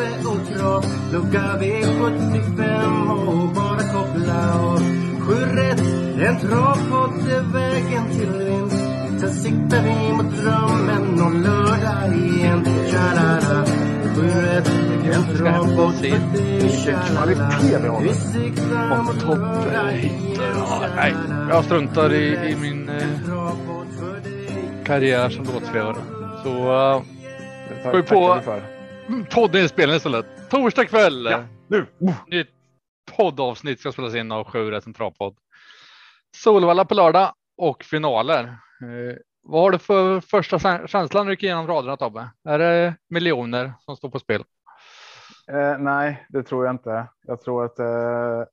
Tobbe och Trav Lucka V75 och bara koppla av Sju rätt, en travpodd är vägen till vinst. Sen siktar vi mot drömmen om lördag igen. Tja-la-la Sju rätt, en travpodd för dig Tja-la-la Vi siktar mot lördag igen. nej, jag struntar i, i min eh, karriär som låtskrivare. Så uh, vi på-. Poddinspelning istället. Torsdag kväll. Ja, nu! Oh. Nytt poddavsnitt ska spelas in av Sju rätt travpodd. Solvalla på lördag och finaler. Eh, vad har du för första kä- känsla när du gick igenom raderna Tobbe? Är det miljoner som står på spel? Eh, nej, det tror jag inte. Jag tror att det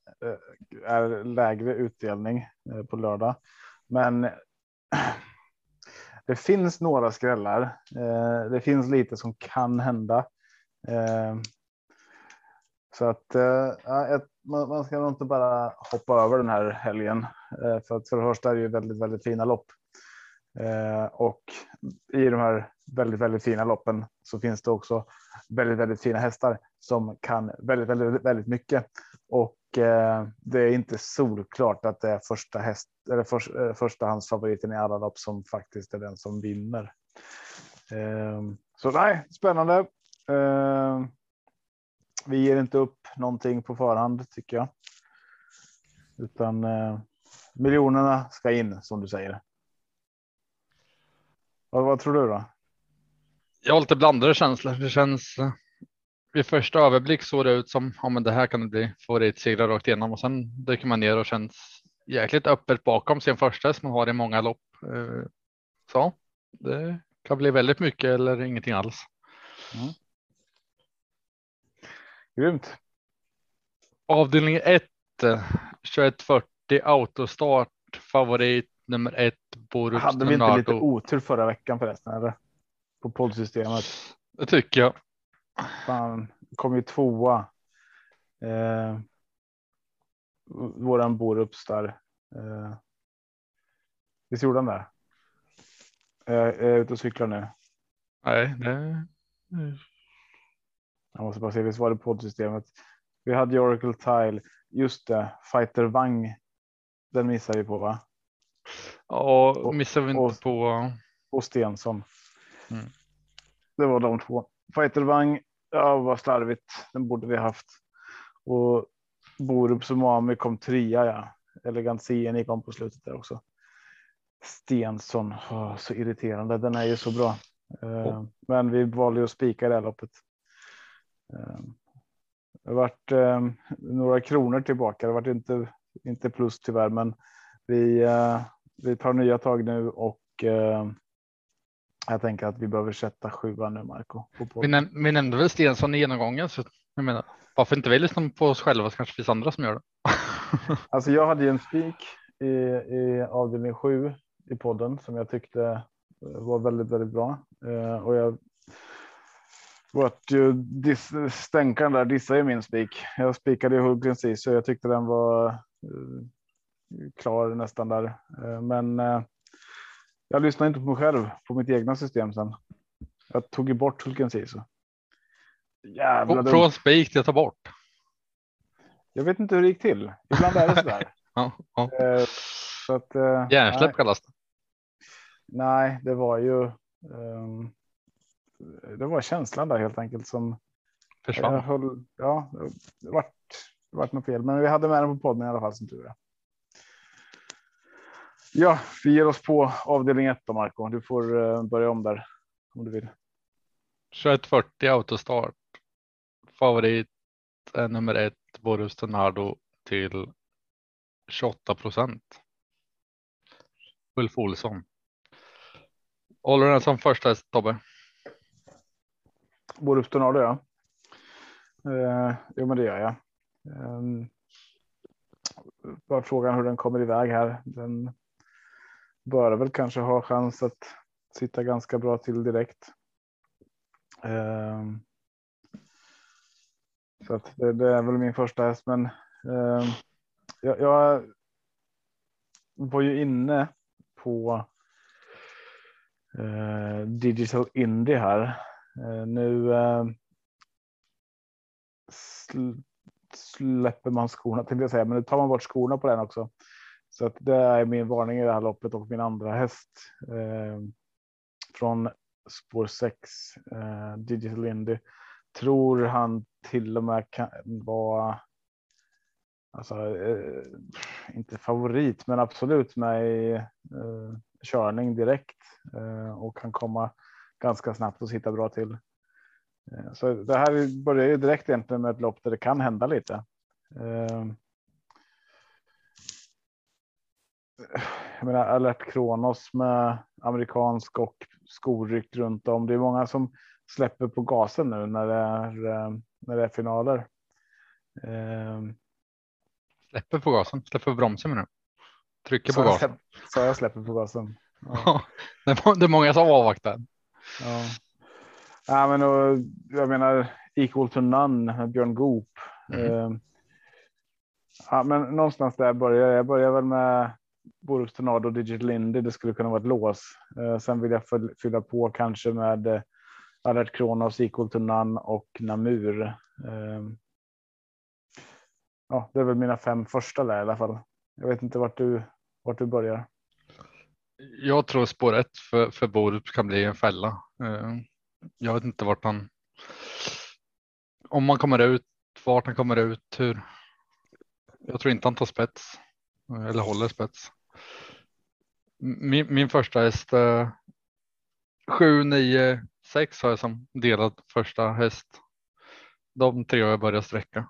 eh, är lägre utdelning eh, på lördag. Men det finns några skrällar. Eh, det finns lite som kan hända. Eh, så att eh, ja, ett, man, man ska nog inte bara hoppa över den här helgen. Eh, för att för det första är det ju väldigt, väldigt fina lopp. Och i de här väldigt, väldigt fina loppen så finns det också väldigt, väldigt fina hästar som kan väldigt, väldigt, väldigt mycket. Och det är inte solklart att det är första häst eller för, eh, förstahandsfavoriten i alla lopp som faktiskt är den som vinner. Så nej, spännande. Eh, vi ger inte upp någonting på förhand tycker jag. Utan eh, miljonerna ska in som du säger. Vad, vad tror du då? Jag har lite blandade känslor. Det känns eh, vid första överblick såg det ut som ja, men det här kan det bli favoritsegrar rakt igenom och sen dyker man ner och känns jäkligt öppet bakom sin första som man har i många lopp. Eh, Så det kan bli väldigt mycket eller ingenting alls. Grymt. Avdelning 1 2140 autostart favorit nummer ett Borups Hade vi inte lite otur förra veckan förresten? Eller? På poddsystemet. Det tycker jag. Fan, kom ju tvåa. Eh, våran Borups där. Eh, visst gjorde han det? Eh, jag är ute och cyklar nu. Nej, det... Jag måste bara se, visst var det poddsystemet? Vi hade ju Oracle Tile. Just det, Fighter Wang. Den missade vi på va? Ja, Och- missar vi och- inte på. Och Stensson. Mm. Det var de två. Fighter Wang. Ja, vad slarvigt. Den borde vi haft. Och Borup Umami kom trea. Ja. Elegant CN kom på slutet där också. Stensson. åh, så irriterande. Den är ju så bra. Eh, Men vi valde ju att spika det här loppet. Eh, Det har varit eh, några kronor tillbaka. Det har varit inte, inte plus tyvärr, men vi, eh, vi tar nya tag nu och eh, jag tänker att vi behöver sätta sjuan nu, Marco. Vi, näm vi nämnde väl Stensson i genomgången. Så jag menar, varför inte vi lyssnar på oss själva så kanske det finns andra som gör det. Alltså jag hade ju en spik i, i avdelning sju i podden som jag tyckte eh, var väldigt, väldigt bra. Eh, och jag vart ju dis, där dissade ju min spik. Jag spikade Hultgrens i så jag tyckte den var eh, klar nästan där. Eh, men eh, jag lyssnade inte på mig själv på mitt egna system sen. Jag tog ju bort Hultgrens i så. Jävla Från- dumt. Från spik till att ta bort. Jag vet inte hur det gick till. Ibland är det sådär. Ja, ja. Så att, Hjärnsläpp kallas det. Nej, det var ju. ehm, det var känslan där helt enkelt som Försvann. höll. Ja, det vart, det vart något fel, men vi hade med den på podden i alla fall som tur är. Ja, vi ger oss på avdelning ett då Marco. Du får eh, börja om där om du vill. 2140 autostart. Favorit är nummer ett Boris Tornado till 28 procent. Ulf Olsson. Håller du den som första häst Tobbe? Borups Tornado ja. Eh, jo men det gör jag. Eh, bara frågan hur den kommer iväg här. Den bör väl kanske ha chans att sitta ganska bra till direkt. Eh, så att det, det, är väl min första häst, men eh, jag, jag var ju inne på eh, Digital Indie här. Eh, nu eh, släpper man skorna till jag säga, men nu tar man bort skorna på den också. Så att det är min varning i det här loppet och min andra häst eh, från spår 6 Digital Indy. Tror han till och med kan vara alltså, eh, inte favorit, men absolut med i eh, körning direkt eh, och kan komma ganska snabbt och sitta bra till. Eh, så det här börjar ju direkt egentligen med ett lopp där det kan hända lite. Eh, jag menar alert Kronos med amerikansk och skoryck runt om. Det är många som släpper på gasen nu när det är eh, när det är finaler. Släpper på gasen, släpper på bromsen du? Trycker på gasen. Så jag släpper på gasen. Ja. det är många som avvaktar. Ja. Ja, men och, jag menar equal to none med Björn Goop. Mm. Uh, ja, men någonstans där börjar jag. börjar väl med Borups Tornado och Digital Indy. Det skulle kunna vara ett lås. Uh, sen vill jag fylla på kanske med uh, Alert Kronos, equal to none och Namur. Uh, ja, det är väl mina fem första där i alla fall. Jag vet inte vart du vart du börjar. Jag tror spår ett för, för Borup kan bli en fälla. Uh, jag vet inte vart han. Om man kommer ut, vart han kommer ut, hur. Jag tror inte han tar spets eller håller spets. Min, min första häst. Eh, 7, 9, 6 har jag som delad första häst. De tre har jag börjat sträcka.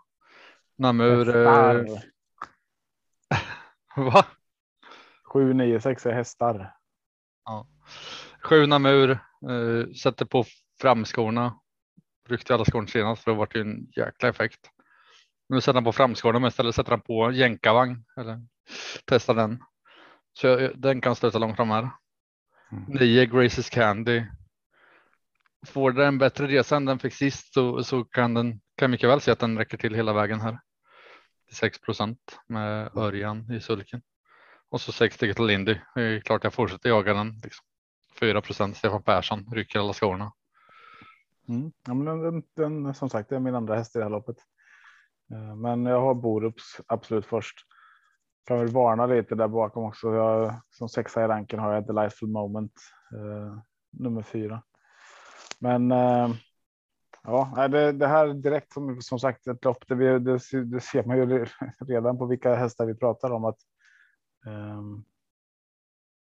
Namur. Eh, va? 7, 9, 6 är hästar. Ja. Sju Namur eh, sätter på framskorna. Ryckte alla skorna senast för det var ju en jäkla effekt. Nu sätter han på framskorna men istället sätter han på jänkarvagn eller testar den. Så jag, den kan stöta långt fram här. Mm. Nio Graces Candy. Får den en bättre resa än den fick sist så, så kan den kan mycket väl se att den räcker till hela vägen här. 6 procent med Örjan i sulken. Och så 60 till Lindy. Det är klart jag fortsätter jaga den. Liksom. 4 procent Stefan Persson rycker alla skorna. Mm. Ja, men den, den, som sagt, det är min andra häst i det här loppet. Eh, men jag har Borups absolut först. Kan väl varna lite där bakom också. Jag, som sexa i ranken har jag Delightful Moment eh, nummer fyra. Men eh, ja, det, det, här direkt som, som sagt ett lopp. Det, det, det ser man ju redan på vilka hästar vi pratar om att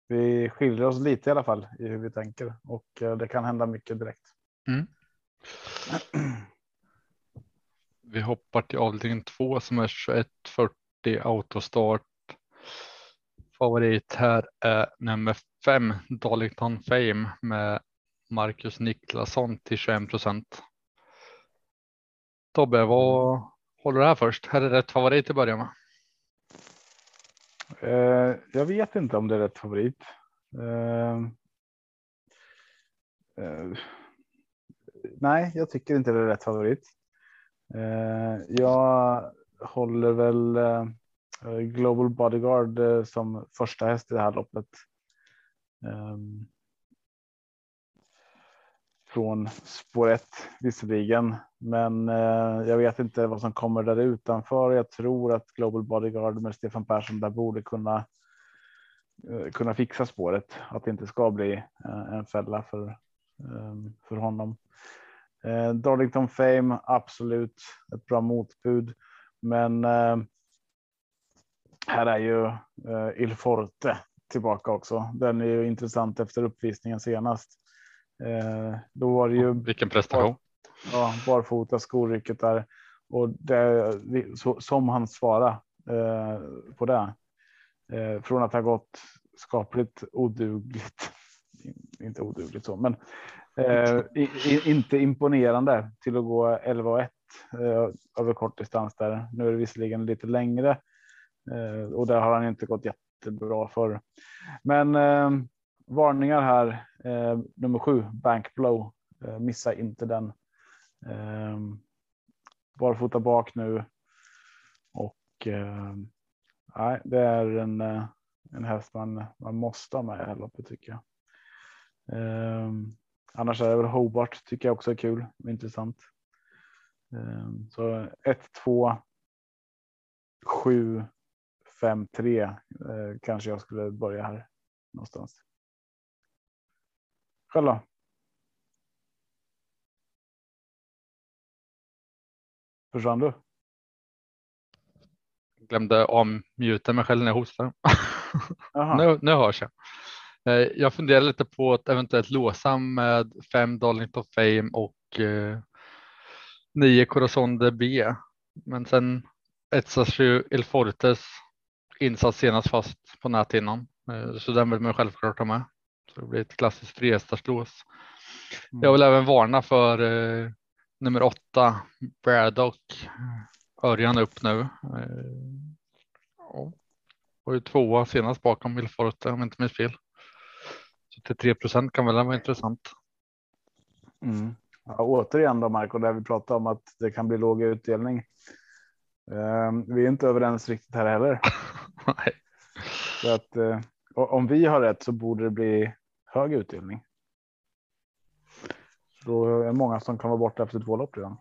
vi skiljer oss lite i alla fall i hur vi tänker och eh, det kan hända mycket direkt. Mm. Vi hoppar till avdelning två som är 2140 autostart. Favorit här är nummer fem Darlington Fame med Marcus Niklasson till 21 procent. Tobbe, vad håller du här först? Här är rätt favorit i början med. Eh, jag vet inte om det är rätt favorit. Eh, eh, nej, jag tycker inte det är rätt favorit. Eh, jag håller väl eh, Global Bodyguard eh, som första häst i det här loppet. Ehm, från spår 1 visserligen, men eh, jag vet inte vad som kommer där utanför. Jag tror att Global Bodyguard med Stefan Persson där borde kunna eh, kunna fixa spåret, att det inte ska bli eh, en fälla för ehm, för honom. Eh, Darlington Fame, absolut ett bra motbud, men eh, här är ju eh, Il Forte tillbaka också. Den är ju intressant efter uppvisningen senast. Eh, då var det ju. Vilken prestation. Ja, barfota skorycket där och det så, som han svarade eh, på det. Eh, från att ha gått skapligt odugligt inte odugligt så, men eh, i, inte imponerande till att gå 11 och 1 eh, över kort distans där. Nu är det visserligen lite längre eh, och där har han inte gått jättebra för. Men eh, varningar här. Eh, nummer sju, Bankblow. Eh, missa inte den. Eh, barfota bak nu. Och eh, nej, det är en, eh, en häst man, man måste ha med i det här loppet tycker jag. Eh, annars är det väl Hobart tycker jag också är kul och intressant. Ehm, eh, så 1, 2, 7, 5, 3 kanske jag skulle börja här någonstans. Själv då? Försvann du? Glömde ommuta mig själv när jag hostade. nu, nu hörs jag. Eh, jag funderar lite på att eventuellt låsa med fem Darlington Fame och eh, nio Corazon de B. Men sen etsas ju Il Fortes insats senast fast på näthinnan. Eh, så den vill man självklart ha med. Så det blir ett klassiskt trehästarslås. Mm. Jag vill även varna för eh, nummer åtta Braddock. Örjan upp nu. Eh, var ju tvåa senast bakom Milforte om jag inte minns fel. Så till 3 procent kan väl vara intressant. Mm. Ja, återigen då Marco, där vi pratar om att det kan bli låg utdelning. Uh, vi är inte överens riktigt här heller. Nej. Så att uh, om vi har rätt så borde det bli hög utdelning. Då är det många som kan vara borta efter två lopp redan.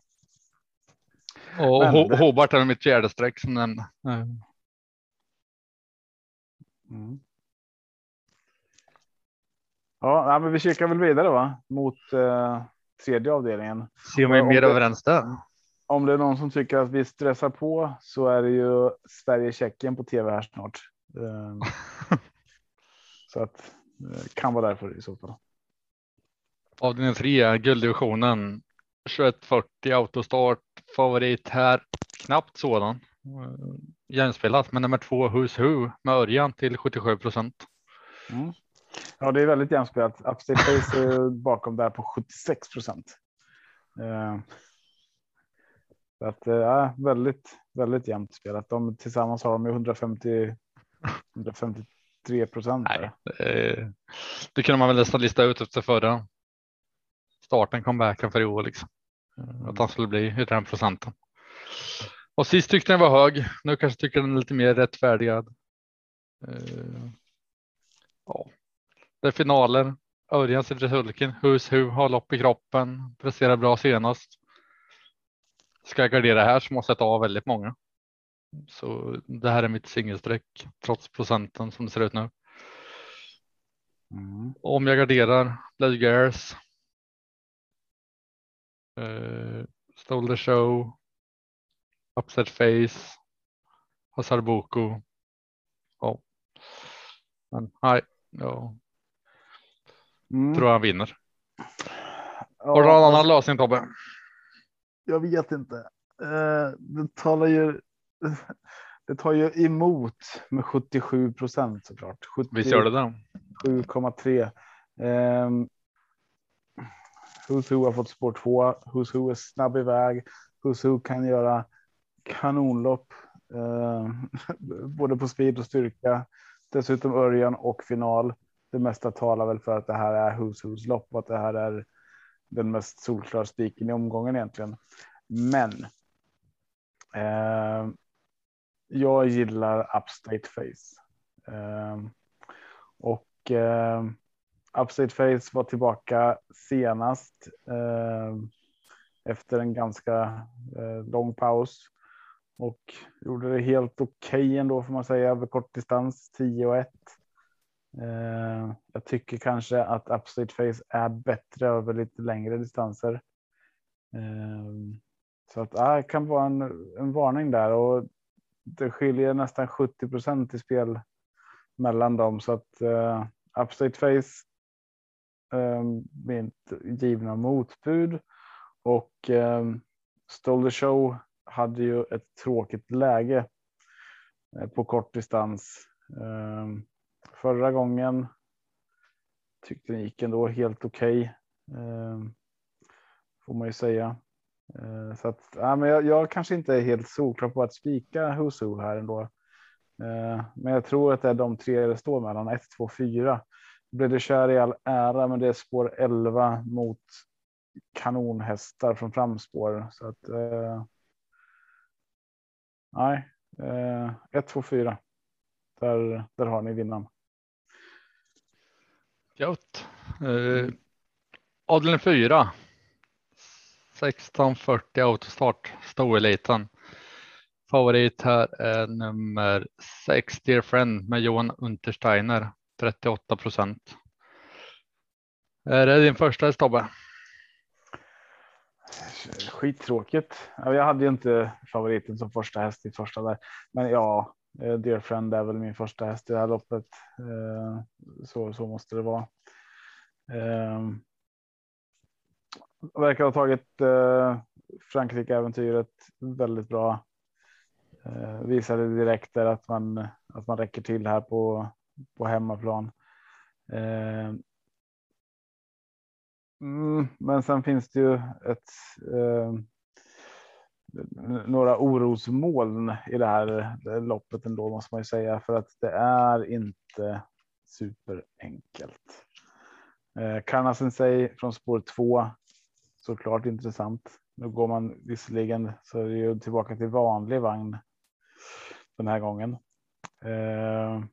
Och Hobart är mitt fjärde streck som nämnde. Mm. Ja, men vi kikar väl vidare va? mot eh, tredje avdelningen. Se om vi är mer överens där. Om det är någon som tycker att vi stressar på så är det ju Sverige-Tjeckien på tv här snart. Eh, så att eh, kan vara därför i så fall. Avdelning 3, gulddivisionen 2140 autostart favorit här. Knappt sådan jämspelat med nummer två Who's Who med Örjan till 77 procent. Mm. Ja, det är väldigt jämspelat. Upstate Face är bakom där på 76 procent. Eh, att, eh, väldigt, väldigt jämnt spelat. De tillsammans har de 150, 153 procent. Det, det kunde man väl nästan lista ut efter förra starten comebacken för i år liksom. Att han skulle bli i den procenten. Och sist tyckte den var hög. Nu kanske tycker den är lite mer rättfärdigad. Uh, ja, det är finaler. Örjan sitter i sulken. Hus Hu har lopp i kroppen. Presterar bra senast. Ska jag gardera här så måste jag ta av väldigt många. Så det här är mitt singelsträck trots procenten som det ser ut nu. Mm. Om jag garderar Blood Gears. Uh, Stole the show. Upset Face. Hasarbuku. Ja. Men nej, ja. Mm. tror han vinner. Ja, Har du någon annan lösning Tobbe? Jag vet inte. Eh, det talar ju. Det tar ju emot med 77 procent såklart. 70, Visst gör det det. 7,3. Um, Who's Who har fått spår två, Who's Who är snabb iväg. Who's Who kan göra kanonlopp. Eh, både på speed och styrka. Dessutom Örjan och final. Det mesta talar väl för att det här är Who's Who's lopp och att det här är den mest solklara spiken i omgången egentligen. Men. Eh, jag gillar Upstate Face. Eh, och eh, Upstate Face var tillbaka senast eh, efter en ganska eh, lång paus och gjorde det helt okej okay ändå får man säga över kort distans 10 och 1. Eh, jag tycker kanske att Upstate Face är bättre över lite längre distanser. Eh, så att det kan vara en, en varning där och det skiljer nästan 70 procent i spel mellan dem så att eh, Upstate Face Ehm, med givna motbud och ehm, Stole the Show hade ju ett tråkigt läge eh, på kort distans. Ehm, förra gången tyckte den gick ändå helt okej. Okay. Får man ju säga. Eh, så att ja, men jag, jag kanske inte är helt solklar på att spika Husu här ändå. Eh, men jag tror att det är de tre det står mellan 1, 2, 4. Blev det kär i all ära, men det är spår 11 mot kanonhästar från framspår. Så att. Eh, nej, eh, 1, 2, 4. Där, där har ni vinnaren. Gött. Eh, avdelning 4. 1640 autostart, stoeliten. Favorit här är nummer 6 Dear Friend med Johan Untersteiner 38 procent. Är det din första häst Tobbe? Skittråkigt. Jag hade ju inte favoriten som första häst i första där, men ja, eh, Dear Friend är väl min första häst i det här loppet. Eh, så, så måste det vara. Ehm, verkar ha tagit eh, Frankrike-äventyret väldigt bra. Visade direkt där att man att man räcker till här på på hemmaplan. Eh, mm, men sen finns det ju ett eh, några orosmoln i det här loppet ändå måste man ju säga för att det är inte superenkelt. Eh, Karna Sensei från spår 2 såklart intressant. Nu går man visserligen så är det ju tillbaka till vanlig vagn den här gången. Eh,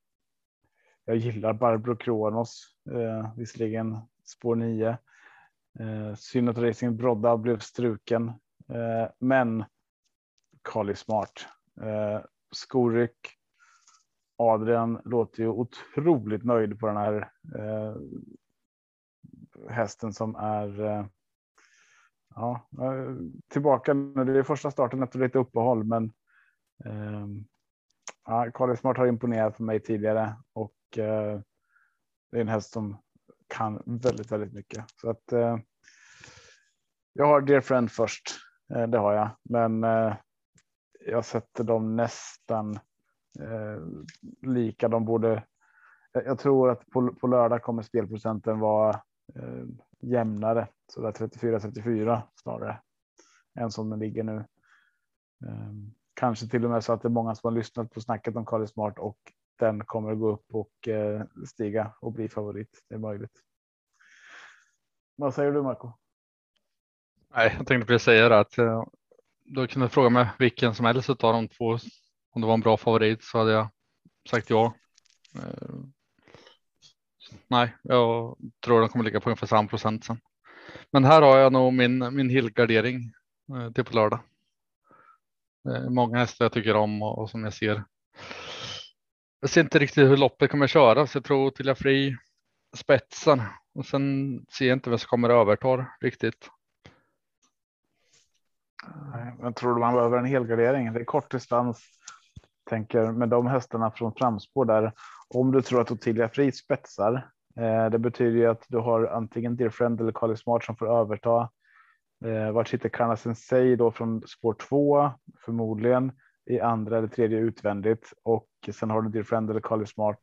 jag gillar Barbro Kronos, eh, visserligen spår 9. Eh, synd att Racing Brodda blev struken, eh, men Kali Smart. Eh, skoryck. Adrian låter ju otroligt nöjd på den här eh, hästen som är eh, ja, eh, tillbaka nu. Det är första starten efter lite uppehåll, men eh, ja, Carly Smart har imponerat på mig tidigare och eh, det är en häst som kan väldigt, väldigt mycket. Så att eh, jag har Dear Friend först. Eh, det har jag, men eh, jag sätter dem nästan eh, lika. De borde. Jag tror att på, på lördag kommer spelprocenten vara eh, jämnare, så där 34 34 snarare än som den ligger nu. Kanske till och med så att det är många som har lyssnat på snacket om Carly Smart och den kommer att gå upp och eh, stiga och bli favorit. Det är möjligt. Vad säger du Marco? Nej, jag tänkte precis säga det att eh, du kunde fråga mig vilken som helst av de två. Om det var en bra favorit så hade jag sagt ja. Eh, nej, jag tror den kommer ligga på ungefär samma procent sen. Men här har jag nog min, min helgardering eh, till på lördag. Eh, många hästar jag tycker om och, och, som jag ser. Jag ser inte riktigt hur loppet kommer köras. Jag tror till jag fri spetsen och sen ser jag inte vem som kommer överta riktigt. Men tror du man behöver en helgardering. Det är kort distans. Tänker med de hästarna från framspår där. Om du tror att Ottilia Fri spetsar. Eh, det betyder ju att du har antingen Dear Friend eller Kali Smart som får överta. Eh, vart sitter Kana Sensei då från spår 2 förmodligen i andra eller tredje utvändigt och sen har du Dear Friend eller Carly Smart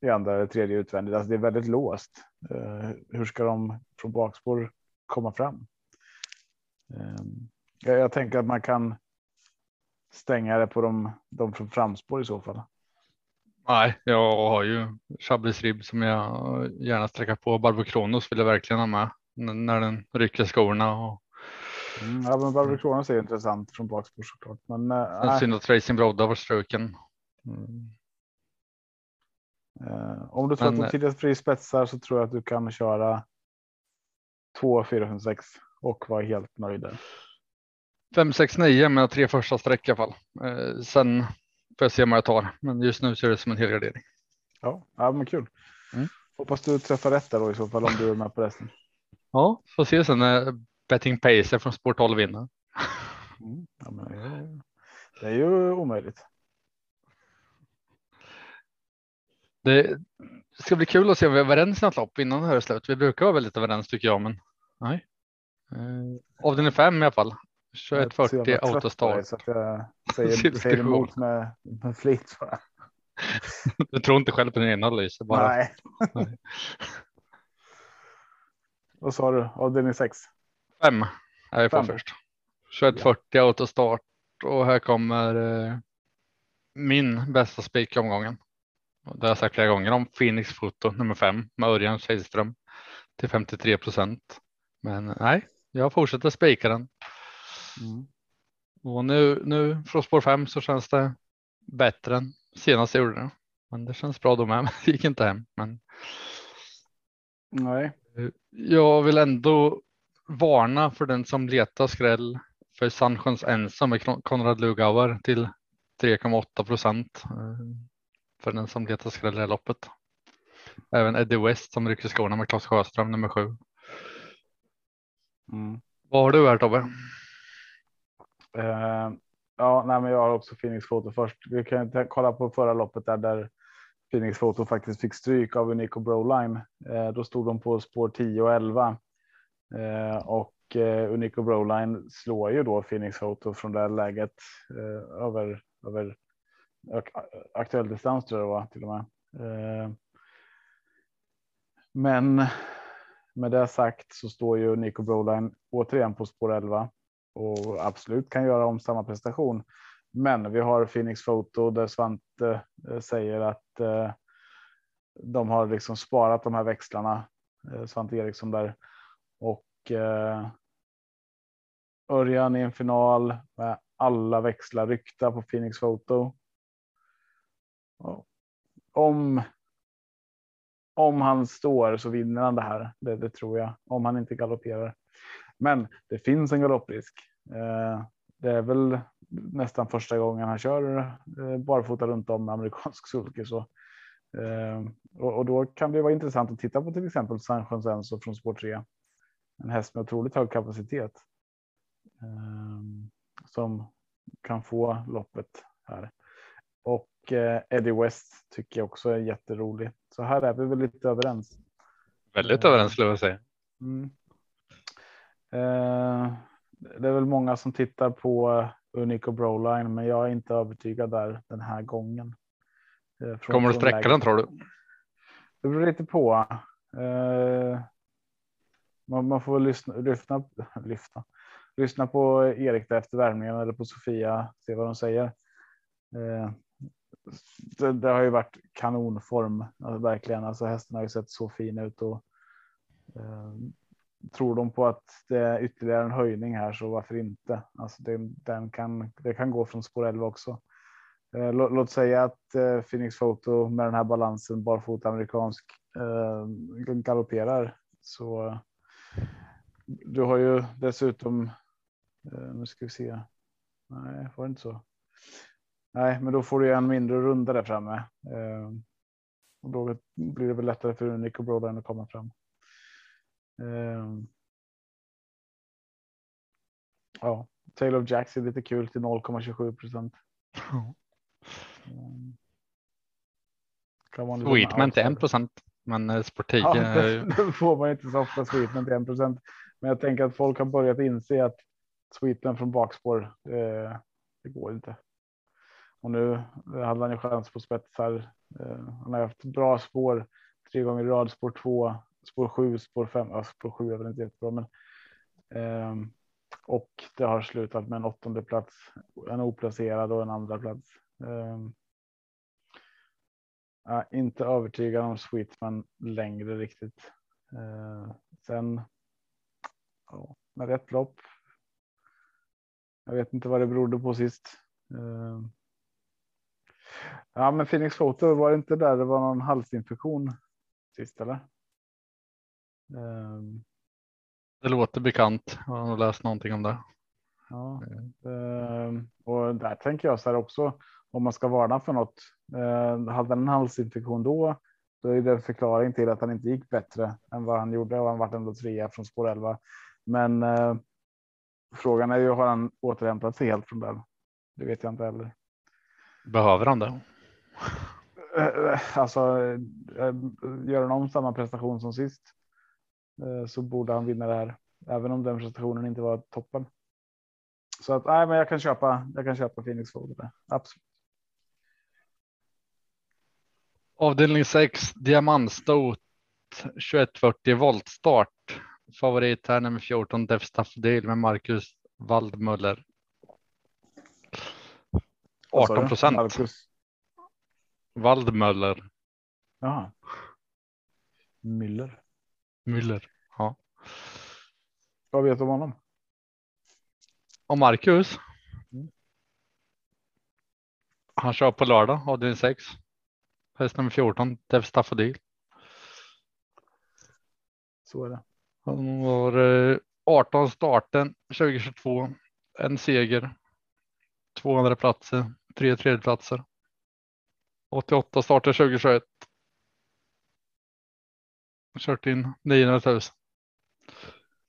i andra eller tredje utvändigt. Alltså det är väldigt låst. Eh, hur ska de från bakspår komma fram? Eh, jag, tänker att man kan stänga det på de, de från framspår i så fall. Nej, jag har ju Chablis Rib som jag gärna sträcker på. Barbro Kronos vill jag verkligen ha med när den rycker skorna. Och... Mm, ja, men Barbro Kronos är intressant från bakspår såklart. Men äh, synd att Racing Brodda var struken. Mm. Uh, om du tror men, att du tidigt fri spetsar så tror jag att du kan köra 2, 4, 5, 6 och vara helt nöjd. 5, 6, 9 med tre första streck i alla fall. Uh, sen får jag se vad jag tar, men just nu ser det som en helgardering. Ja, ja men kul. Mm. Hoppas du träffar rätt där då i så fall om du är med på resten. Ja, får se sen när Betting Pacer från Sport 12 vinner. Mm, ja, men det är ju omöjligt. Det ska bli kul att se om vi är överens i något lopp innan det här är slut. Vi brukar vara väldigt överens tycker jag, men nej. Eh, avdelning fem i alla fall. 2140 autostart. Så jag säger, säger emot med, med flit du tror inte själv på din egen analys? Bara. Nej. Vad sa du? Avdelning 6? Fem är vi på först. 2140 autostart och här kommer eh, min bästa spik omgången. Det har jag sagt flera gånger om Phoenix Foto nummer fem med Örjan Kihlström till 53 procent. Men nej, jag fortsätter spika den. Mm. Och nu, nu från spår fem så känns det bättre än senast jag gjorde det. Men det känns bra då med. Det gick inte hem. Men Nej. jag vill ändå varna för den som letar skräll för Sanchons ensam med Kon- Konrad Lugauer till 3,8 procent. För den som letar skräll i loppet. Även Eddie West som rycker skorna med Claes Sjöström nummer sju. Mm. Vad har du här Tobbe? Eh, ja, nej, men jag har också Phoenix Foto först. Vi kan kolla på förra loppet där, där Phoenix Foto faktiskt fick stryk av Unico Broline. Eh, då stod de på spår 10 och 11 eh, och Unico Broline slår ju då Phoenix Foto från det här läget över över aktuell distans tror jag det var till och med. Eh, men med det sagt så står ju Nico Broline återigen på spår 11 och absolut kan göra om samma prestation. Men vi har Phoenix Photo där Svante eh, säger att eh, de har liksom sparat de här växlarna. Svante Eriksson där och Örjan i en final med alla växlar ryckta på Phoenix Photo. Om. Om han står så vinner han det här. Det, det tror jag. Om han inte galopperar. Men det finns en galopprisk. Eh, det är väl nästan första gången han kör eh, barfota runt om med amerikansk sulky. Så. Eh, och, och då kan det vara intressant att titta på till exempel San Jonsenso från spår 3. En häst med otroligt hög kapacitet. Eh, som kan få loppet här. Eh, Eddie West tycker jag också är jätterolig. Så här är vi väl lite överens. Väldigt Eh. överens skulle jag säga. Mm. Eh, det är väl många som tittar på Unico Broline, men jag är inte övertygad där den här gången. Från- Kommer du sträcka läget. den tror du? Det beror lite på. Man, man får väl lyssna, lyssna, lyssna, lyssna på Erik efter värmningen eller på Sofia, se vad de säger. Det, det har ju varit kanonform, alltså, verkligen. Alltså hästen har ju sett så fin ut och eh, tror de på att det är ytterligare en höjning här så varför inte? Alltså det, den kan, det kan gå från spår 11 också. Eh, låt, låt säga att eh, Phoenix Photo med den här balansen barfota amerikansk eh, galopperar så eh, du har ju dessutom. Eh, nu ska vi se. Nej, var det inte så? Nej, men då får du en mindre runda där framme. Eh, och då blir det väl lättare för Nico Brodan att komma fram. Eh, ja, Taylor of Jacks är lite kul till 0,27 procent. Sweetman till outsider. 1 procent. Men eh, 10 Ja, det, det får man inte så ofta Sweetman till 1 procent. Men jag tänker att folk har börjat inse att Sweetman från bakspår, eh, det går inte. Och nu hade han ju chans på spetsar. Eh, han har haft bra spår tre gånger i rad, spår två, spår sju, spår fem. Ja, spår sju är väl inte jättebra, men. Ehm, och det har slutat med en åttonde plats, en oplacerad och en andra plats. Ehm, ja, inte övertygad om Sweetman längre riktigt. Eh, sen. Ja, med rätt lopp. Jag vet inte vad det berodde på sist. Eh, ja, men Phoenix Photo var det inte där det var någon halsinfektion sist eller? Eh, Det låter bekant. Jag har läst någonting om det. Ja, eh, och där tänker jag så här också. Om man ska varna för något. Eh, hade han en halsinfektion då, då är det en förklaring till att han inte gick bättre än vad han gjorde och han vart ändå trea från spår 11. Men eh, frågan är ju har han återhämtat sig helt från den? Det vet jag inte heller. Behöver han det? Eh, Alltså eh, gör han om samma prestation som sist eh, så borde han vinna det här, även om den prestationen inte var toppen. Så att nej, men jag kan köpa. Jag kan köpa Phoenix Fold där. Absolut. Avdelning 6 diamantstot 2140 voltstart favorit här nummer 14 Def Staffordil med Marcus Waldmöller. Vad sa du? 18 procent. Waldmöller. Jaha. Müller. Müller. Ja. Vad vet du om honom? Och Marcus. Mm. Han kör på lördag avdelning 6. Häst nummer 14 Def Staffordil. Så är det. Han var eh, 18 starten 2022. En seger. 200 platser, tre tredjeplatser. 88 starter 2021. Kört in 900 000.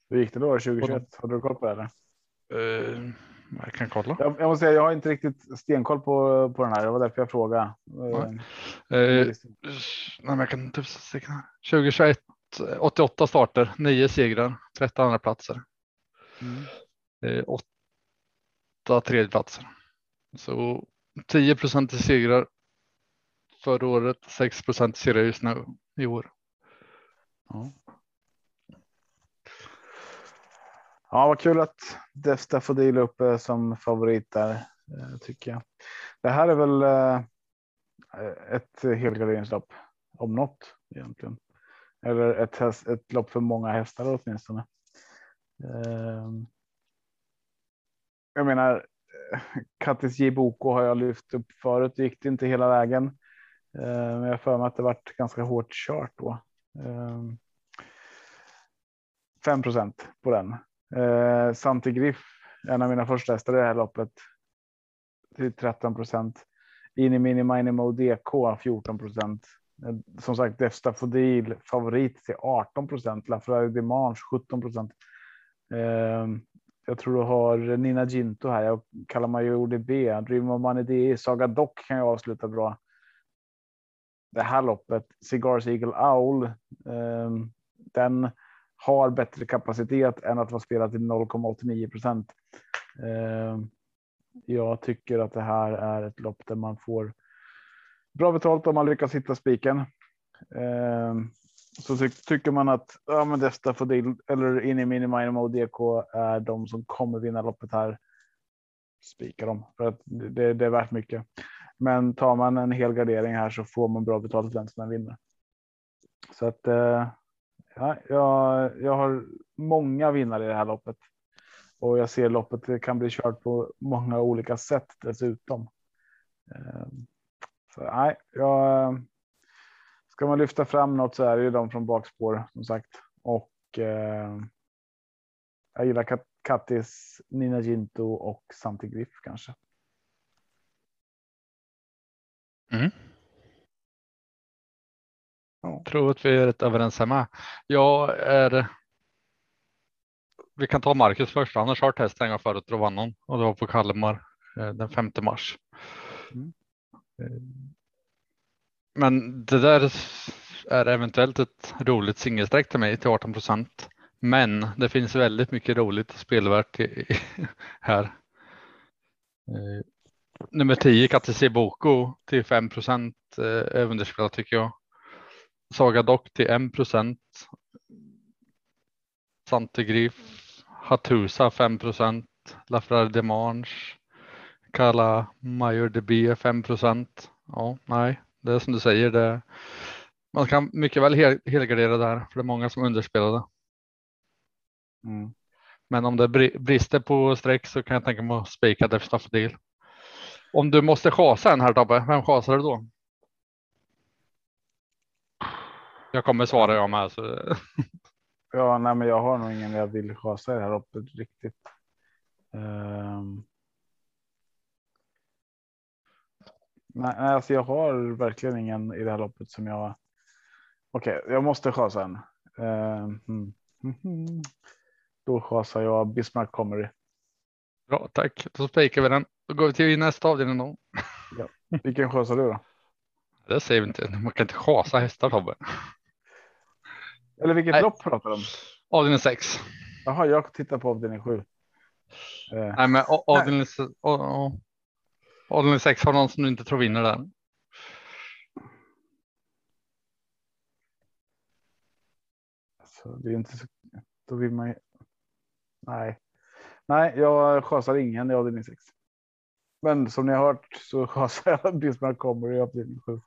Hur gick det då 2021? Har du koll på det? Eh, jag kan kolla. Jag, jag måste säga, jag har inte riktigt stenkoll på, på den här. Det var därför jag frågade. Eh, Eh, nej, men jag kan typ se här. 2021 88 starter, 9 segrar, 13 andra platser. Mm. Eh, 8 tredjeplatser. Så 10 procent i segrar förra året, 6 procent i segrar just nu i år. Ja. ja, vad kul att Def får dela upp eh, som favorit där eh, tycker jag. Det här är väl eh, ett helgarderingslopp om något egentligen. Eller ett, häst, ett lopp för många hästar åtminstone. Ehm, jag menar, Kattis J Boko har jag lyft upp förut. Det gick det inte hela vägen. Eh, men jag har för mig att det varit ganska hårt kört då. Ehm, 5% på den. Eh, Santi Griff, en av mina första hästar i det här loppet. Till 13 procent. Ini Mini Minimo DK 14 procent. Eh, som sagt, Defsta Fodil favorit till 18 procent. Lafrari Dimanche 17 procent. Ehm, jag tror du har Nina Ginto här. Jag kallar mig ju ODB. Dream of Money DE. Saga Dock kan jag avsluta bra det här loppet, Cigars Eagle Owl, eh, den har bättre kapacitet än att vara spelad till 0,89 procent. Eh, jag tycker att det här är ett lopp där man får bra betalt om man lyckas hitta spiken. Eh, så ty tycker man att ja, men Desta Fodil eller in i Minimino DK är de som kommer vinna loppet här. Spika dem för att det, det är värt mycket. Men tar man en hel gardering här så får man bra betalt för den som vinner. Så att eh, ja, jag, jag har många vinnare i det här loppet och jag ser loppet det kan bli kört på många olika sätt dessutom. Eh, så nej, jag. Ska man lyfta fram något så är det ju de från bakspår som sagt och eh, jag gillar Kat Kattis, Nina Ginto och Santi Griff kanske. Mm. Jag tror att vi är rätt överens hemma. Jag är. Vi kan ta Marcus först. Han har kört häst en gång förut och vann någon och det var på Kalmar eh, den 5 mars. Mm. Men det där är eventuellt ett roligt singelsträck till mig till 18 procent. Men det finns väldigt mycket roligt spelvärt här. Eh, nummer 10 KTC Boko till 5 procent eh, tycker jag. Saga Dock till 1 procent. Santegrif, Hatusa 5 procent. Lafrare Demange. Kalla Major DB 5 procent. Ja, nej, det är som du säger. Det, man kan mycket väl hel, helgardera där för det är många som underspelade. Mm. Men om det brister på streck så kan jag tänka mig att spika Def Staffordil. Om du måste chasa en här Tobbe, vem chasar du då? Jag kommer svara jag med. Så. Ja, nej, men jag har nog ingen jag vill chasa här loppet riktigt. Um... Nej, alltså jag har verkligen ingen i det här loppet som jag. Okej, okay, jag måste chasa en. Um... Då chasar jag Bismarck Comedy. Bra, tack. Då spikar vi den. Då går vi till nästa avdelning då. Ja. Vilken chasar du då? Det säger vi inte. Man kan inte chasa hästar Tobbe. Eller vilket Nej. lopp pratar du om? Avdelning 6. Jaha, jag tittar på avdelning 7. Eh. Nej, men avdelning, avdelning 6 har någon som du inte tror vinner där. Alltså, det är inte så... då vill man ju. Nej, nej, jag chasar ingen i avdelning 6. Men som ni har hört så chasar jag Bismarck kommer i avdelning 7.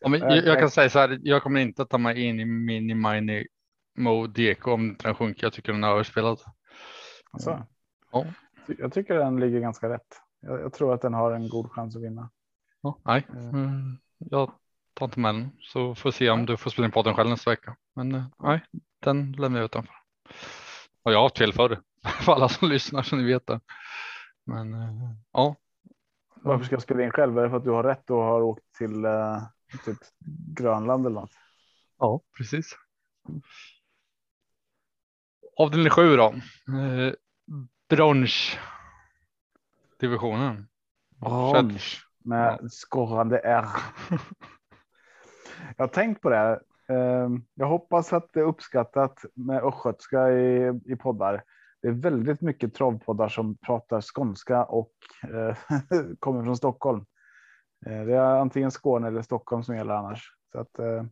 Ja, men jag, jag kan säga så här. Jag kommer inte att ta mig in i mini mini mode DK om den sjunker. Jag tycker den är överspelad. Alltså, Ja. jag tycker den ligger ganska rätt. Jag, jag tror att den har en god chans att vinna. Ja, nej, Mm. mm, jag tar inte med den så får se om du får spela in på den själv nästa vecka. Men eh, nej, den lämnar jag utanför. Och jag har haft fel förr för alla som lyssnar så ni vet det. Men eh, ja, Varför ska jag spela in själv? Är det för att du har rätt och har åkt till eh, typ Grönland eller något? ja, precis. Avdelning sju då. Eh, brons. Divisionen. Brons med skorrande R. Jag har tänkt på det. Eh, Jag hoppas att det är uppskattat med östgötska i, i poddar. Det är väldigt mycket travpoddar som pratar skånska och eh, kommer från Stockholm. Eh, Det är antingen Skåne eller Stockholm som gäller annars. Så att, eh,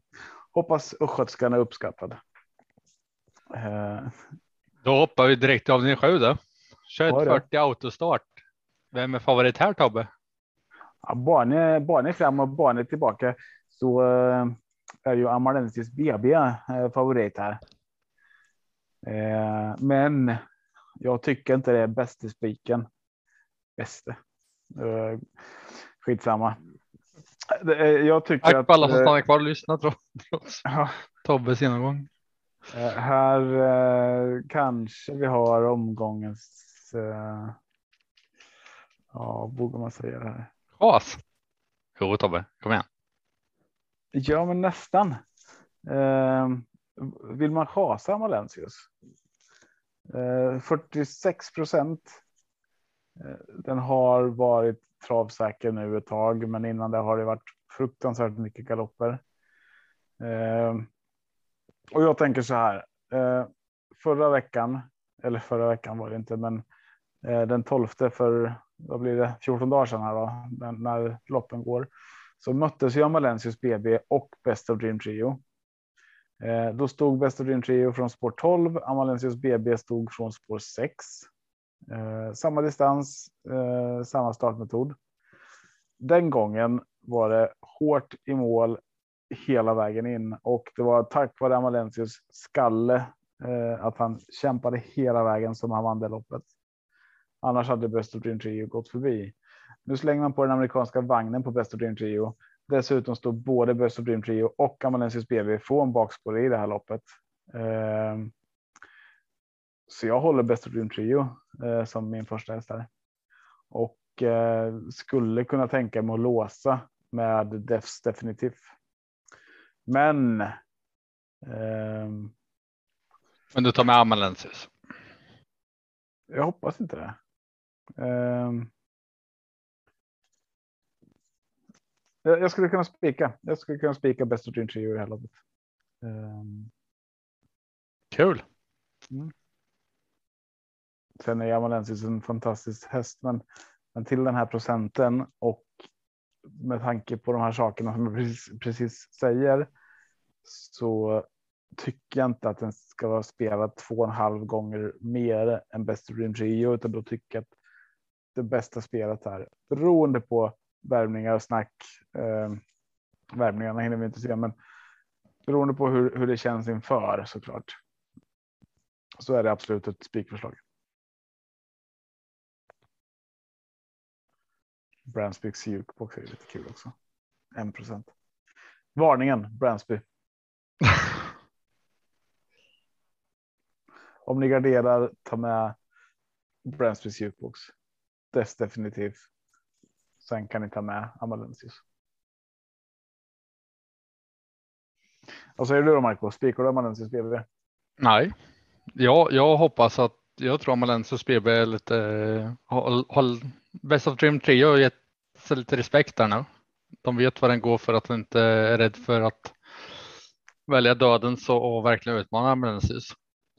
hoppas östgötskan är uppskattad. Då hoppar vi direkt till avdelning sju då. Ja, 2140 autostart. Vem är favorit här Tobbe? Ja, Barne, Barne fram och Barne tillbaka så eh, är ju Amalensis BB eh, favorit här. Eh, men jag tycker inte det är bästa spiken. Bäste. Skitsamma. Jag tycker Tack att alla som stannar kvar och lyssnar trots ja, Tobbes genomgång. här kanske vi har omgångens. Ja, vågar man säga det här? Chas. Jo Tobbe, kom igen. Ja, men nästan. Eh, vill man chasa Malensius? Eh, 46 procent. Eh, den har varit travsäker nu ett tag, men innan det har det varit fruktansvärt mycket galopper. Eh, och jag tänker så här. Eh, förra veckan, eller förra veckan var det inte, men eh, den 12 för vad blir det 14 dagar sedan här då, när- när loppen går så möttes ju Amalensius BB och Best of Dream Trio. Eh, då stod Best of Dream Trio från spår 12. Amalensius BB stod från spår 6. Eh, samma distans, eh, samma startmetod. Den gången var det hårt i mål hela vägen in och det var tack vare Amalensius skalle eh, att han kämpade hela vägen som han vann det loppet. Annars hade Best of Dream Trio gått förbi. Nu slänger man på den amerikanska vagnen på Best of Dream Trio. Dessutom står både Best of Dream Trio och Amalensius BB från bakspår i det här loppet. Ehm, Så jag håller Best of Dream Trio eh, som min första häst här. Och eh, skulle kunna tänka mig att låsa med Defs definitivt. Men. ehm, Men du tar med Amalensius. Jag hoppas inte det. Ehm. Jag skulle kunna spika. Jag skulle kunna spika Best of Dream Trio i det här loppet. Ehm. Kul. Sen är Amalensis en fantastisk häst, men, men till den här procenten och med tanke på de här sakerna som jag precis, precis säger så tycker jag inte att den ska vara spelad två och en halv gånger mer än Best of Dream Trio, utan då tycker jag att det bästa spelet här, beroende på värvningar och snack. Eh, värvningarna hinner vi inte se, men beroende på hur, hur det känns inför såklart. Så är det absolut ett spikförslag. Bransbys jukebox är lite kul också. 1 procent. Varningen Bransby. Om ni garderar, ta med Bransbys jukebox. Dess definitivt. Sen kan ni ta med Amalensis. Vad säger du då Marco? Spikar du Amalensis BB? Nej, jag, jag hoppas att jag tror Amalensis BB är lite håll, håll, Best of Dream 3 har gett sig lite respekt där nu. De vet vad den går för att den inte är rädd för att välja döden så och verkligen utmana Amalensis.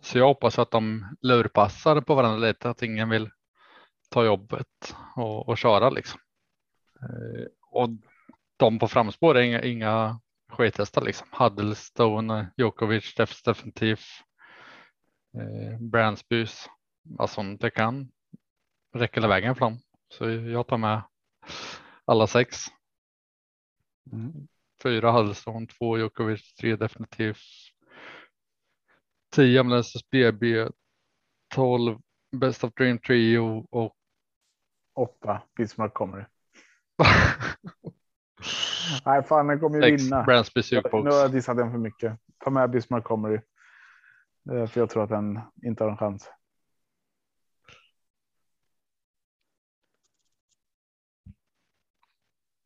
Så jag hoppas att de lurpassar på varandra lite, att ingen vill ta jobbet och, och köra liksom. Eh, Och de på framspår är inga, inga skithästar liksom. Huddlestone, Djokovic, Defs definitivt. eh, Brandsbys. Alltså det kan räcka hela vägen fram. Så jag tar med alla sex. Mm. Fyra Huddleston, två Djokovic, tre definitivt. Tio Amnesis BB, tolv Best of Dream Trio och Åtta Bismarck kommer. Nej, fan, den kommer ju sex vinna. Brandsby Nu har jag dissat den för mycket. Ta med Bismarck Comedy. Eh, För jag tror att den inte har en chans.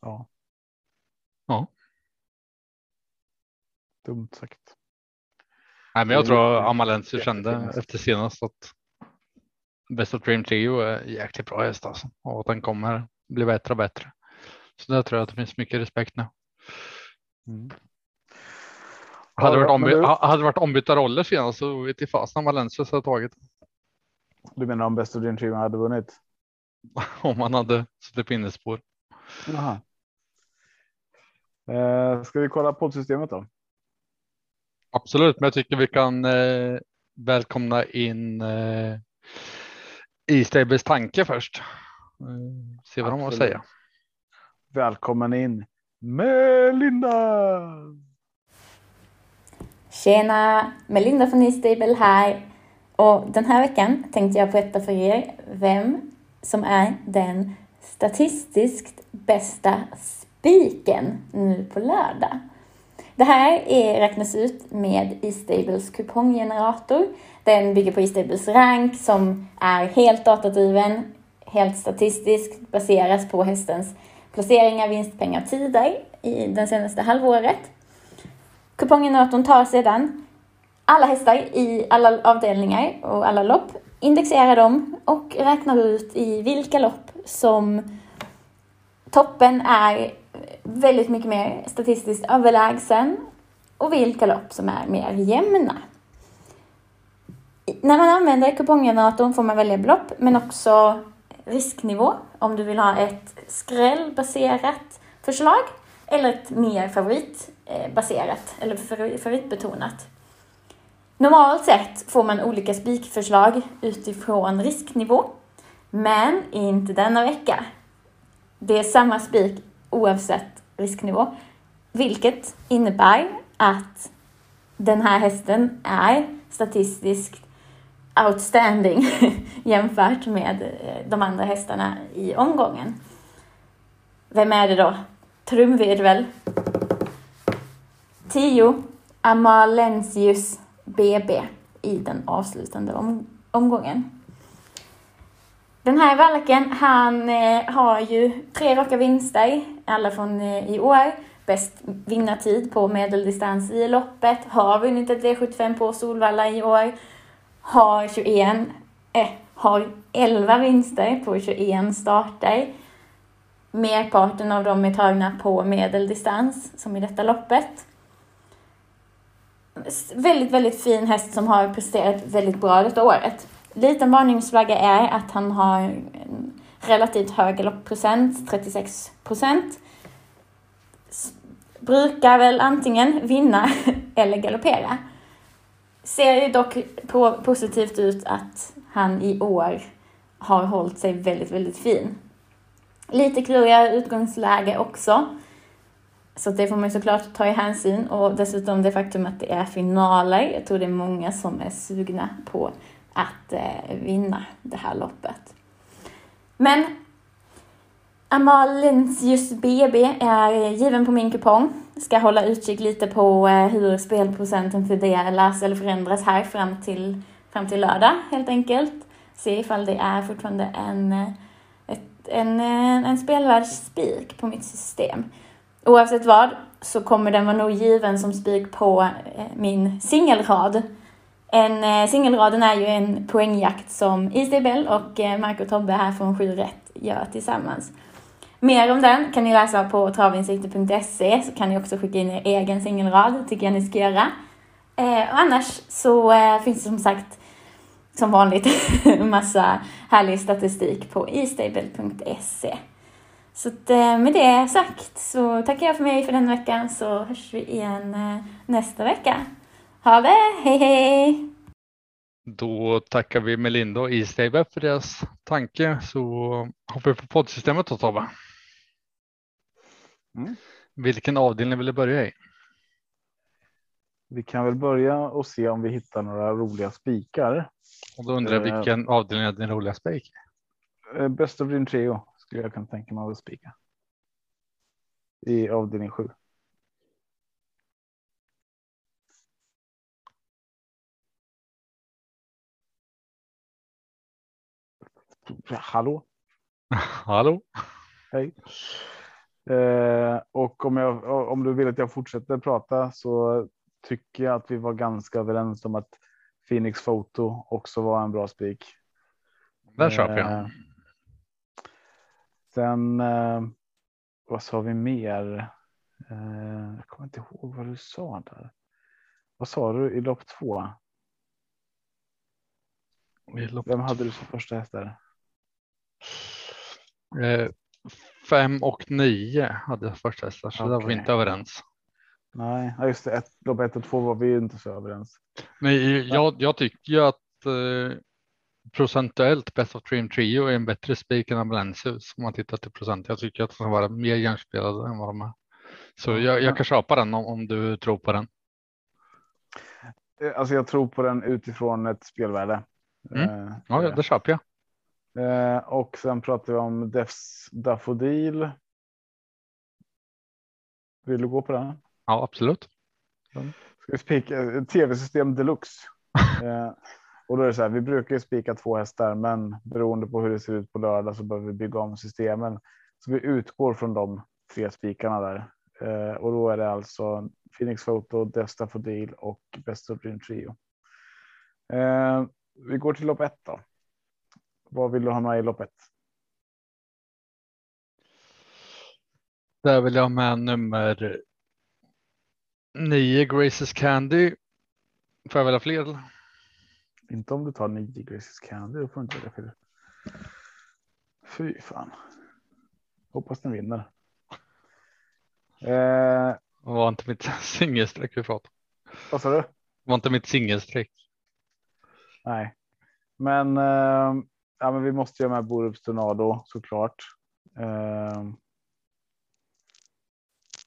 Ja. Ja. Dumt sagt. Nej, men jag tror Amalensius kände efter senast att Best of Dream Trio är jäkligt bra häst alltså. Och att den kommer bli bättre och bättre. Så där tror jag att det finns mycket respekt nu. Mm. Hade Ja, varit, omby- du- ha- hade varit ombytta roller senast så vet jag fasen Amalensius hade tagit Du menar om Best of Dream Trio hade vunnit? om man hade släppt in ett spår. Jaha. Eh, ska vi kolla poddsystemet då? Absolut, men jag tycker vi kan eh, välkomna in eh, E-Stables tanke först. Eh, se vad de har att Absolut. säga. Välkommen in Melinda! Tjena! Melinda från E-stable här. Och den här veckan tänkte jag berätta för er vem som är den statistiskt bästa spiken nu på lördag. Det här är, räknas ut med E-stables kuponggenerator. Den bygger på E-stables rank som är helt datadriven, helt statistiskt, baseras på hästens placeringar, vinstpengar, och tider i det senaste halvåret. Kuponggeneratorn tar sedan alla hästar i alla avdelningar och alla lopp, indexerar dem och räknar ut i vilka lopp som toppen är väldigt mycket mer statistiskt överlägsen och vilka lopp som är mer jämna. När man använder kuponggeneratorn får man välja belopp men också risknivå om du vill ha ett skrällbaserat förslag eller ett mer favoritbaserat eller favoritbetonat. Normalt sett får man olika spikförslag utifrån risknivå, men inte denna vecka. Det är samma spik oavsett risknivå, vilket innebär att den här hästen är statistiskt outstanding jämfört med eh, de andra hästarna i omgången. Vem är det då? Trumvirvel. 10. Amalensius BB i den avslutande om, omgången. Den här valken, han eh, har ju tre raka vinster, alla från eh, i år. Bäst vinnartid på medeldistans i loppet, har vunnit ett V75 på Solvalla i år. Har 21, eh, har 11 vinster på 21 starter. Merparten av dem är tagna på medeldistans, som i detta loppet. Väldigt, väldigt fin häst som har presterat väldigt bra detta året. Liten varningsflagga är att han har en relativt hög galoppprocent, 36 procent. Brukar väl antingen vinna eller galoppera. Ser ju dock på, positivt ut att han i år har hållit sig väldigt, väldigt fin. Lite kluriga utgångsläge också. Så det får man såklart ta i hänsyn och dessutom det faktum att det är finaler. Jag tror det är många som är sugna på att eh, vinna det här loppet. Men Amalensius BB är given på min kupong. Ska hålla utkik lite på eh, hur spelprocenten fördelas eller förändras här fram till, fram till lördag helt enkelt. Se ifall det är fortfarande en, eh, ett, en, eh, en spelvärd spik på mitt system. Oavsett vad så kommer den vara nog given som spik på eh, min singelrad. En, eh, singelraden är ju en poängjakt som Isabel och eh, Marco Tobbe här från 7 rätt gör tillsammans. Mer om den kan ni läsa på travinsikter.se så kan ni också skicka in er egen singelrad, tycker jag ni ska göra. Eh, och annars så finns det som sagt som vanligt massa härlig statistik på istable.se. Så med det sagt så tackar jag för mig för den veckan så hörs vi igen nästa vecka. Ha det, hej hej! Då tackar vi Melinda och Istable för deras tanke så hoppar vi på poddsystemet då Tobbe. Mm. Vilken avdelning vill du börja i? Vi kan väl börja och se om vi hittar några roliga spikar. Och då undrar jag Eh. vilken avdelning är din roliga spik? Eh, Best of Dream Trio skulle jag kunna tänka mig att spika. I avdelning 7. Hallå? Hallå? Hej. Eh, och om, jag, om du vill att jag fortsätter prata så tycker jag att vi var ganska överens om att Phoenix Photo också var en bra spik. Där köper jag. Eh, Sen, eh, vad sa vi mer? Eh, jag kommer inte ihåg vad du sa där. Vad sa du i lopp två? Vi lopp- Vem hade du som första häst där? Eh, fem och nio hade hästar, så där var vi inte överens. Nej, just det. Ett, lopp ett och två var vi inte så överens. Men jag, jag tycker ju att eh, procentuellt Best of Dream Trio är en bättre spik än Ambulancius om man tittar till procent. Jag tycker att de ska vara mer hjärnspelade än vad de är. Så jag, jag kan köpa den om, om du tror på den. Eh, Alltså jag tror på den utifrån ett spelvärde. Mm. Eh, Ja, det köper jag. Eh, och sen pratar vi om Defs Daffodil. Vill du gå på den? Ja, absolut. Ska vi spika tv-system deluxe? eh, och då är det så här, vi brukar ju spika två hästar, men beroende på hur det ser ut på lördag så behöver vi bygga om systemen. Så vi utgår från de tre spikarna där. Eh, och då är det alltså Phoenix Photo, Defs Daffodil och Best of Dream Trio. Eh, vi går till lopp ett då. Vad vill du ha med i lopp ett? Där vill jag ha med nummer nio Graces Candy. Får jag välja fler? Inte om du tar nio Graces Candy, då får du inte välja fel. Fy fan. Hoppas den vinner. Eh, var inte mitt singelstreck vi pratade vad sa du? Var inte mitt singelstreck. Nej, men, eh, ja, men vi måste ju ha med Borups Tornado såklart. Eh,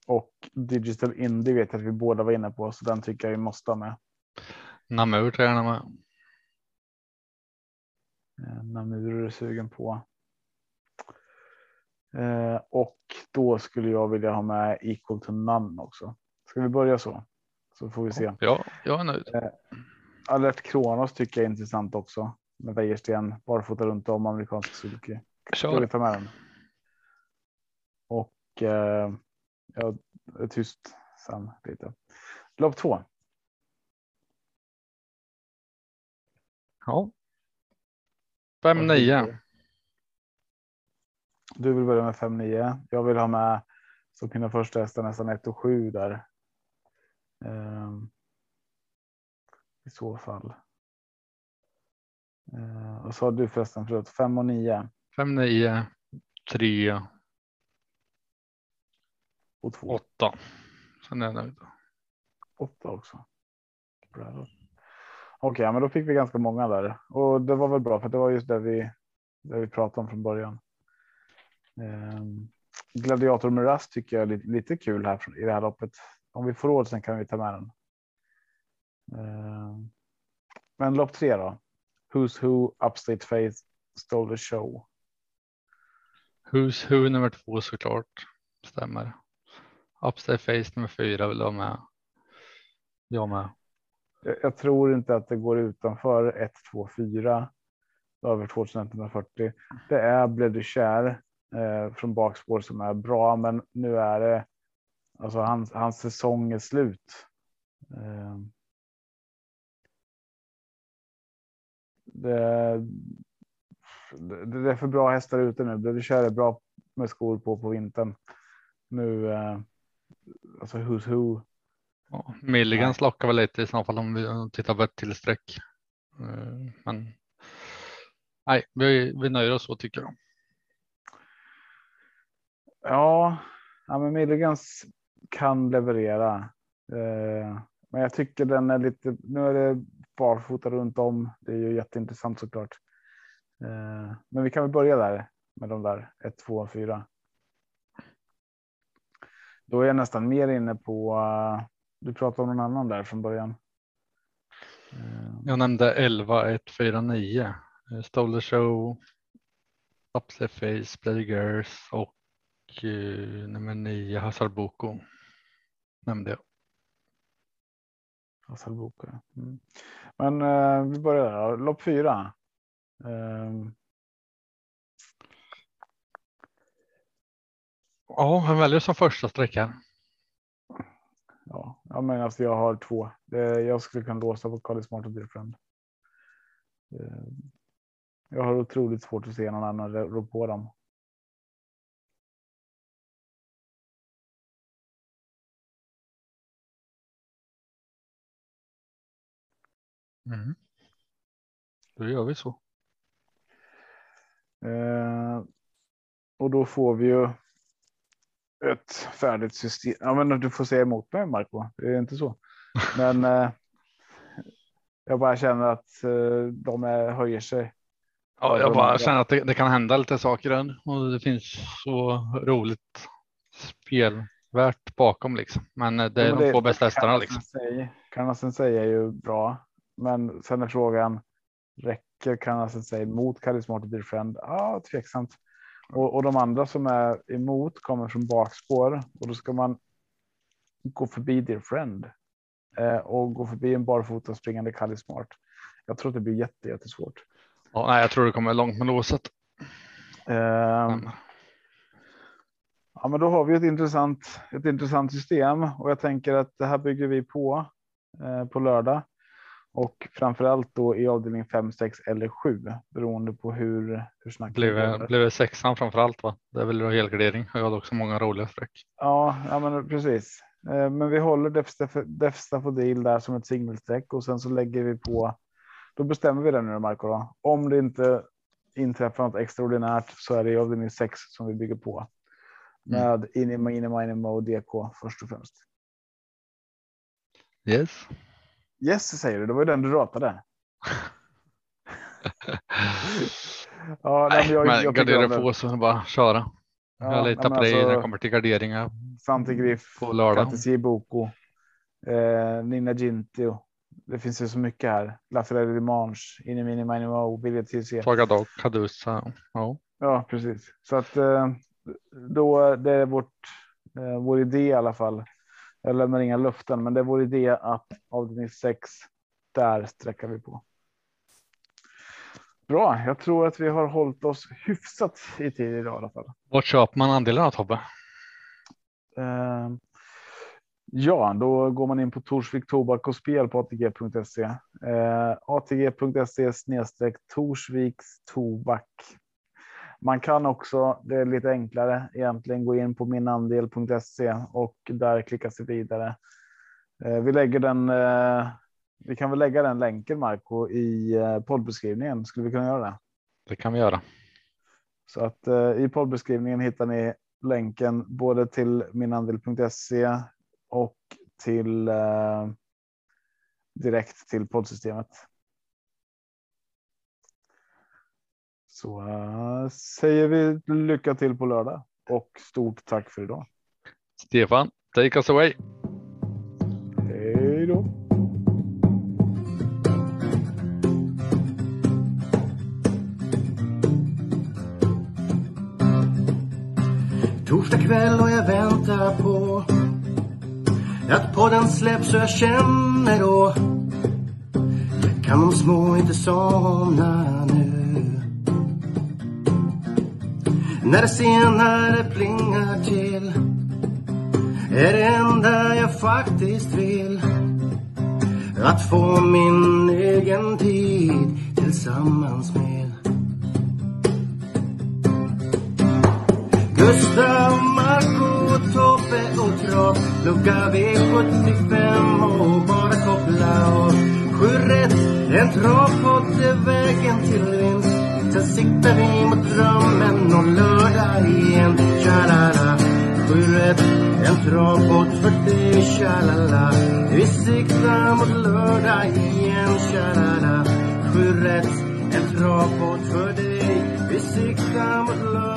och Digital Indie vet jag att vi båda var inne på, så den tycker jag vi måste ha med. Namur tar jag med. Eh, Namur är du sugen på. Eh, och då skulle jag vilja ha med Equal to None också. Ska vi börja så? Så får vi se. Ja, jag är nöjd. Alert Kronos tycker jag är intressant också. Med Wäjersten barfota runt om amerikansk vi Kör. den? Och eh, jag är tyst sen lite. Lopp två. Ja. Fem nio. Du vill börja med 5-9. Jag vill ha med som mina första hästar nästan 1 och 7 där. Ehm, I så fall. Uh, och så har du förresten förut 5 och 9 Fem nio. Tre. och 2. Åtta. Sen är jag nöjd. 8 också. Okej, men då fick vi ganska många där och det var väl bra för det var just det vi det vi pratade om från början. Ehm, Gladiator rast tycker jag är lite, lite kul här i det här loppet. Om vi får råd sen kan vi ta med den. Ehm, men lopp tre då. Who's Who, Upstate Faith, Stole the Show. Who's Who nummer två såklart. Stämmer. Upstay Face nummer fyra vill jag ha med. Jag med. Jag, jag tror inte att det går utanför 1, 2, 4 över 2140. Det är Blev du kär eh, från bakspår som är bra, men nu är det alltså hans, hans säsong är slut. Eh, det, det, är för bra hästar ute nu. Du kär är bra med skor på på vintern. Nu, eh, alltså who's who Ja, Milligans lockar väl lite i så fall om vi tittar på ett till streck. Eh, Men nej, vi, vi nöjer oss så tycker jag. Ja, ja men Milligans kan leverera. Eh, men jag tycker den är lite, nu är det barfota runt om. Det är ju jätteintressant såklart. Eh, men vi kan väl börja där med de där 1, 2, 4. Då är jag nästan mer inne på. Uh, du pratade om någon annan där från början. Uh, jag nämnde 11 1 4 9. Stole the show. Up the face, play girls och nummer 9 Hasarbuko. Nämnde jag. Hasarbuko. Mm. Men uh, vi börjar där. Lopp 4. Um, Ja, vem väljer som första sträcka? Ja, ja men alltså jag har två. Jag skulle kunna låsa på Carly Smart och Dear Jag har otroligt svårt att se någon annan rå på dem. Mm. Då gör vi så. Eh, och då får vi ju ett färdigt system. Ja, men du får säga emot mig Marco. Det är inte så. Men eh, jag bara känner att eh, de är, höjer sig. Ja, jag bara känner att det, det, kan hända lite saker än och det finns så roligt spelvärt bakom liksom. Men eh, det är ja, de två bästa hästarna liksom. Carna Sensei är ju bra, men sen är frågan räcker Carna Sensei mot Karismatic Defend? Ja, tveksamt. Och, och de andra som är emot kommer från bakspår och då ska man gå förbi Dear Friend eh, och gå förbi en barfota springande Kalle Smart. Jag tror att det blir jätte, jättesvårt. Ja, nej, jag tror det kommer långt med låset. Eh, mm. Ja, men då har vi ett intressant, ett intressant system och jag tänker att det här bygger vi på eh, på lördag och framförallt då i avdelning 5, 6 eller 7 beroende på hur hur snacket blev. Blev sexan framför allt va? Det är väl helgardering och jag hade också många roliga streck. Ja, ja men precis. Eh, men vi håller Defsta Fodil där som ett singelsträck och sen så lägger vi på. Då bestämmer vi det nu Marco. Då. Om det inte inträffar något extraordinärt så är det i avdelning 6 som vi bygger på. Mm. Med mm. Inima Inima Inima och DK först och främst. Yes. Yes säger du, det var ju den du ratade. ja, nej, jag, men jag gardera på så bara köra. Ja, jag litar på dig alltså, när det kommer till garderingar. Santi Griff, på lördag. Katesi Boko, eh, Nina Gintio. Det finns ju så mycket här. Lafayette Dimanche, Inimini Minimo, Billy TC. Saga Dog, Kadusa. Ja. ja, precis. Så att eh, då det är vårt, eh, vår idé i alla fall jag lämnar inga löften, men det vår idé att avdelning 6, där sträcker vi på. Bra, jag tror att vi har hållit oss hyfsat i tid idag i alla fall. Vart köper man andelarna Tobbe? Uh, ja, då går man in på Torsvik Tobak och Spel på atg.se. Uh, atg.se snedstreck Torsviks Tobak. Man kan också, det är lite enklare egentligen, gå in på minandel.se och där klicka sig vidare. Eh, vi lägger den. Eh, vi kan väl lägga den länken Marco i eh, poddbeskrivningen. Skulle vi kunna göra det? Det kan vi göra. Så att i poddbeskrivningen hittar ni länken både till minandel.se och till direkt till poddsystemet. Så uh, säger vi lycka till på lördag och stort tack för idag. Stefan, take us away. Hej då. Torsdag kväll och jag väntar på att podden släpps så jag känner då kan de små inte somna nu när det senare plingar till är det enda jag faktiskt vill. Att få min egen tid tillsammans med. Gustav, Marco, Tobbe och Trav Lucka V75 och bara koppla av. Sju rätt, en travpott är vägen till vinst. Sen siktar vi mot drömmen om lördag igen. Tja-la-la. Sju rätt, en travbåt för dig. Tja-la-la. Vi siktar mot lördag igen. tja-la-la. Sju rätt, en travbåt för dig. Vi siktar mot lördag.